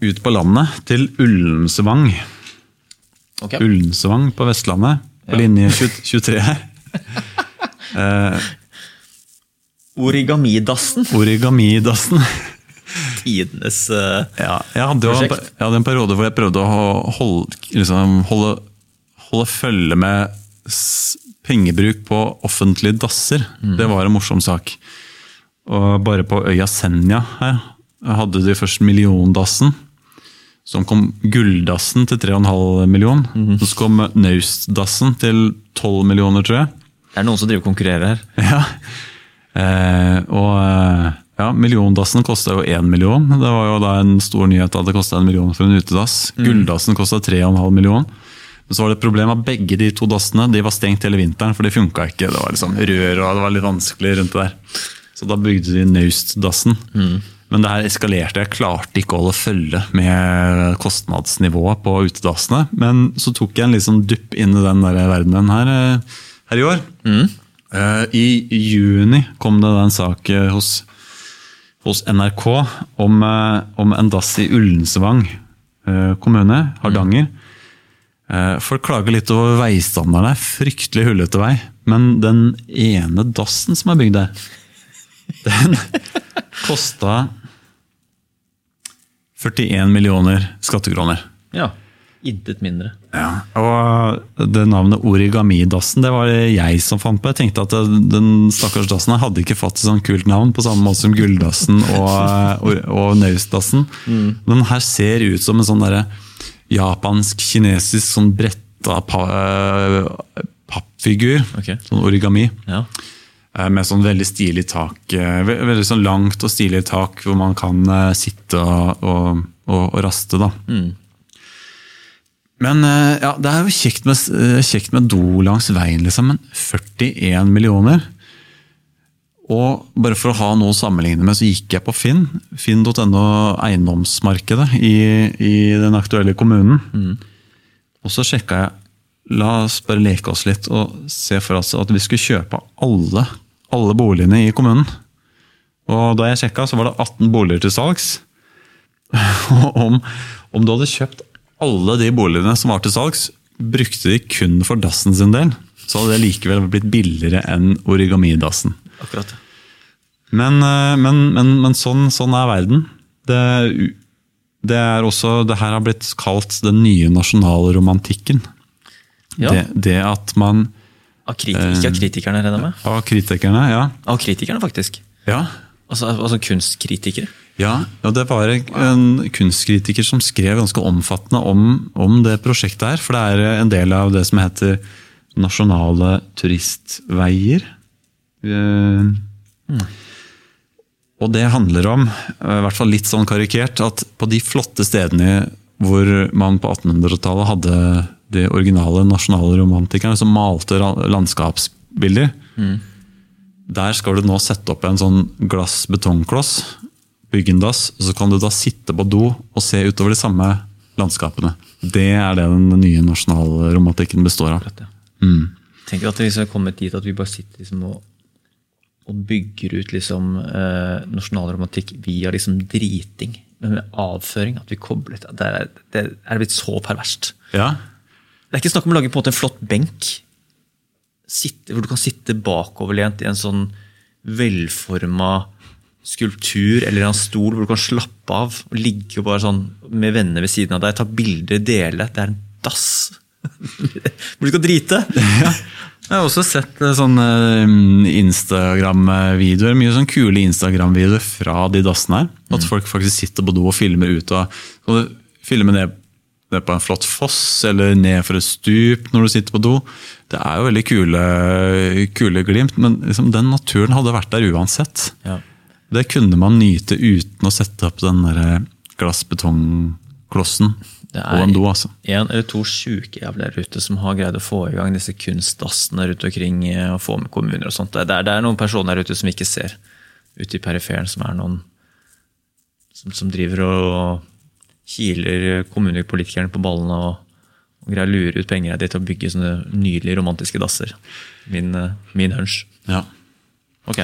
ut på landet, til Ullensvang. Okay. Ullensvang på Vestlandet, på Ja. linje 20 23. Origamidassen. Origamidassen. Tidenes uh, Ja, jeg hadde Prosjekt. jeg hadde en periode hvor jeg prøvde å holde, liksom, holde, holde følge med pengebruk på offentlige dasser. Det var en morsom sak. Og bare på øya Senja her hadde de først milliondassen. Så kom gulldassen til 3,5 million. Så kom Naustdassen til 12 millioner, tror jeg. Det er noen som driver og konkurrerer her. Ja. Eh, og eh, ja, milliondassen kosta jo én million. Det var jo da en stor nyhet at det kosta en million for en utedass. Gulldassen kosta 3,5 million. Men så var det et problem at begge de to dassene de var stengt hele vinteren, for de funka ikke. Det var liksom rør og det var litt vanskelig rundt det der. Så da bygde de Naustdassen. Men det her eskalerte. Jeg klarte ikke å holde følge med kostnadsnivået på utedassene. Men så tok jeg en liksom dupp inn i den der verdenen her, eh, her i år. Mm. I juni kom det en sak eh, hos, hos NRK om, eh, om en dass i Ullensvang eh, kommune, Hardanger. Mm. Folk klager litt over veistandarden. Det er Fryktelig hullete vei. Men den ene dassen som er bygd der, den kosta 41 millioner skattekroner. Ja. Intet mindre. Ja, og det navnet origamidassen det var det jeg som fant på. Jeg tenkte at den stakkars dassen hadde ikke fått et sånt kult navn, på samme måte som gulldassen og, og, og naustdassen. Den her ser ut som en sånn japansk-kinesisk sånn bretta pa, eh, pappfigur. Okay. Sånn origami. Ja. Eh, Med sånn veldig stilig tak. eh, Veldig sånn langt og stilig tak hvor man kan eh, sitte og, og, og, raste. da. Men eh, ja, det er jo kjekt med, kjekt med do langs veien, liksom. Men 41 millioner? Og bare for å ha noe å sammenligne med, så gikk jeg på Finn. Finn.no eiendomsmarkedet i, i den aktuelle kommunen. Og så sjekka jeg La oss bare leke oss litt og se for oss at vi skulle kjøpe alle, alle boligene i kommunen. Og da jeg sjekka, så var det 18 boliger til salgs. Og om, om du hadde kjøpt alle de boligene som var til salgs, brukte de kun for dassen sin del, så hadde det likevel blitt billigere enn origamidassen. Akkurat. Men, eh, men, men, men sånn, sånn er verden. Det, det er også, det her har blitt kalt den nye nasjonalromantikken. Ja. Det, det at man Av ikke av kritikerne, regner jeg med. Av kritikerne, ja. Av kritikerne, faktisk. Ja, Altså, altså kunstkritikere. ja og det var en kunstkritiker som skrev ganske omfattende om, om det prosjektet her. For det er en del av det som heter nasjonale turistveier. Mm. Og det handler om, eh, i hvert fall litt sånn karikert, at på de flotte stedene hvor man på 1800-tallet hadde de originale nasjonale romantikerne som malte landskapsbilder. landskapsbilder, der skal du nå sette opp en sånn glass-betongkloss, byggendass, og så kan du da sitte på do og se utover de samme landskapene. Det er det den nye nasjonalromantikken består av. Mm. tenker Tenk at vi har kommet dit at vi bare sitter liksom og, og bygger ut liksom, eh, nasjonalromantikk via liksom driting. Men med avføring. At vi kobler Det er, det er blitt så perverst. Ja, Det er ikke snakk om å lage på en måte en flott benk sitte, hvor du kan sitte bakoverlent i en sånn velforma skulptur eller en stol hvor du kan slappe av og ligge bare sånn med venner ved siden av deg, ta bilder, dele. Det er en dass hvor du skal drite. Jeg har også sett eh, sånne eh, Instagram-videoer, mye sånn kule Instagram-videoer fra de dassene her. At folk faktisk sitter på do og filmer ut og Kan du filme ned, ned på en flott foss, eller ned for et stup når du sitter på do. Det er jo veldig kule, kule glimt, men liksom, den naturen hadde vært der uansett. Ja. Det kunne man nyte uten å sette opp den der på glass-betongklossen Det er en do. altså. en eller to sjuke jævler der ute som har greid å få i gang disse kunstdassene rundt omkring eh, og få med kommuner og sånt. Det er, det er noen personer der ute som vi ikke ser ute i periferen, som er noen som, som driver og kiler kommunepolitikerne på ballene og, og greier å lure ut penger av til å bygge sånne nydelige romantiske dasser. Min, eh, min hunch. Ja. Ok.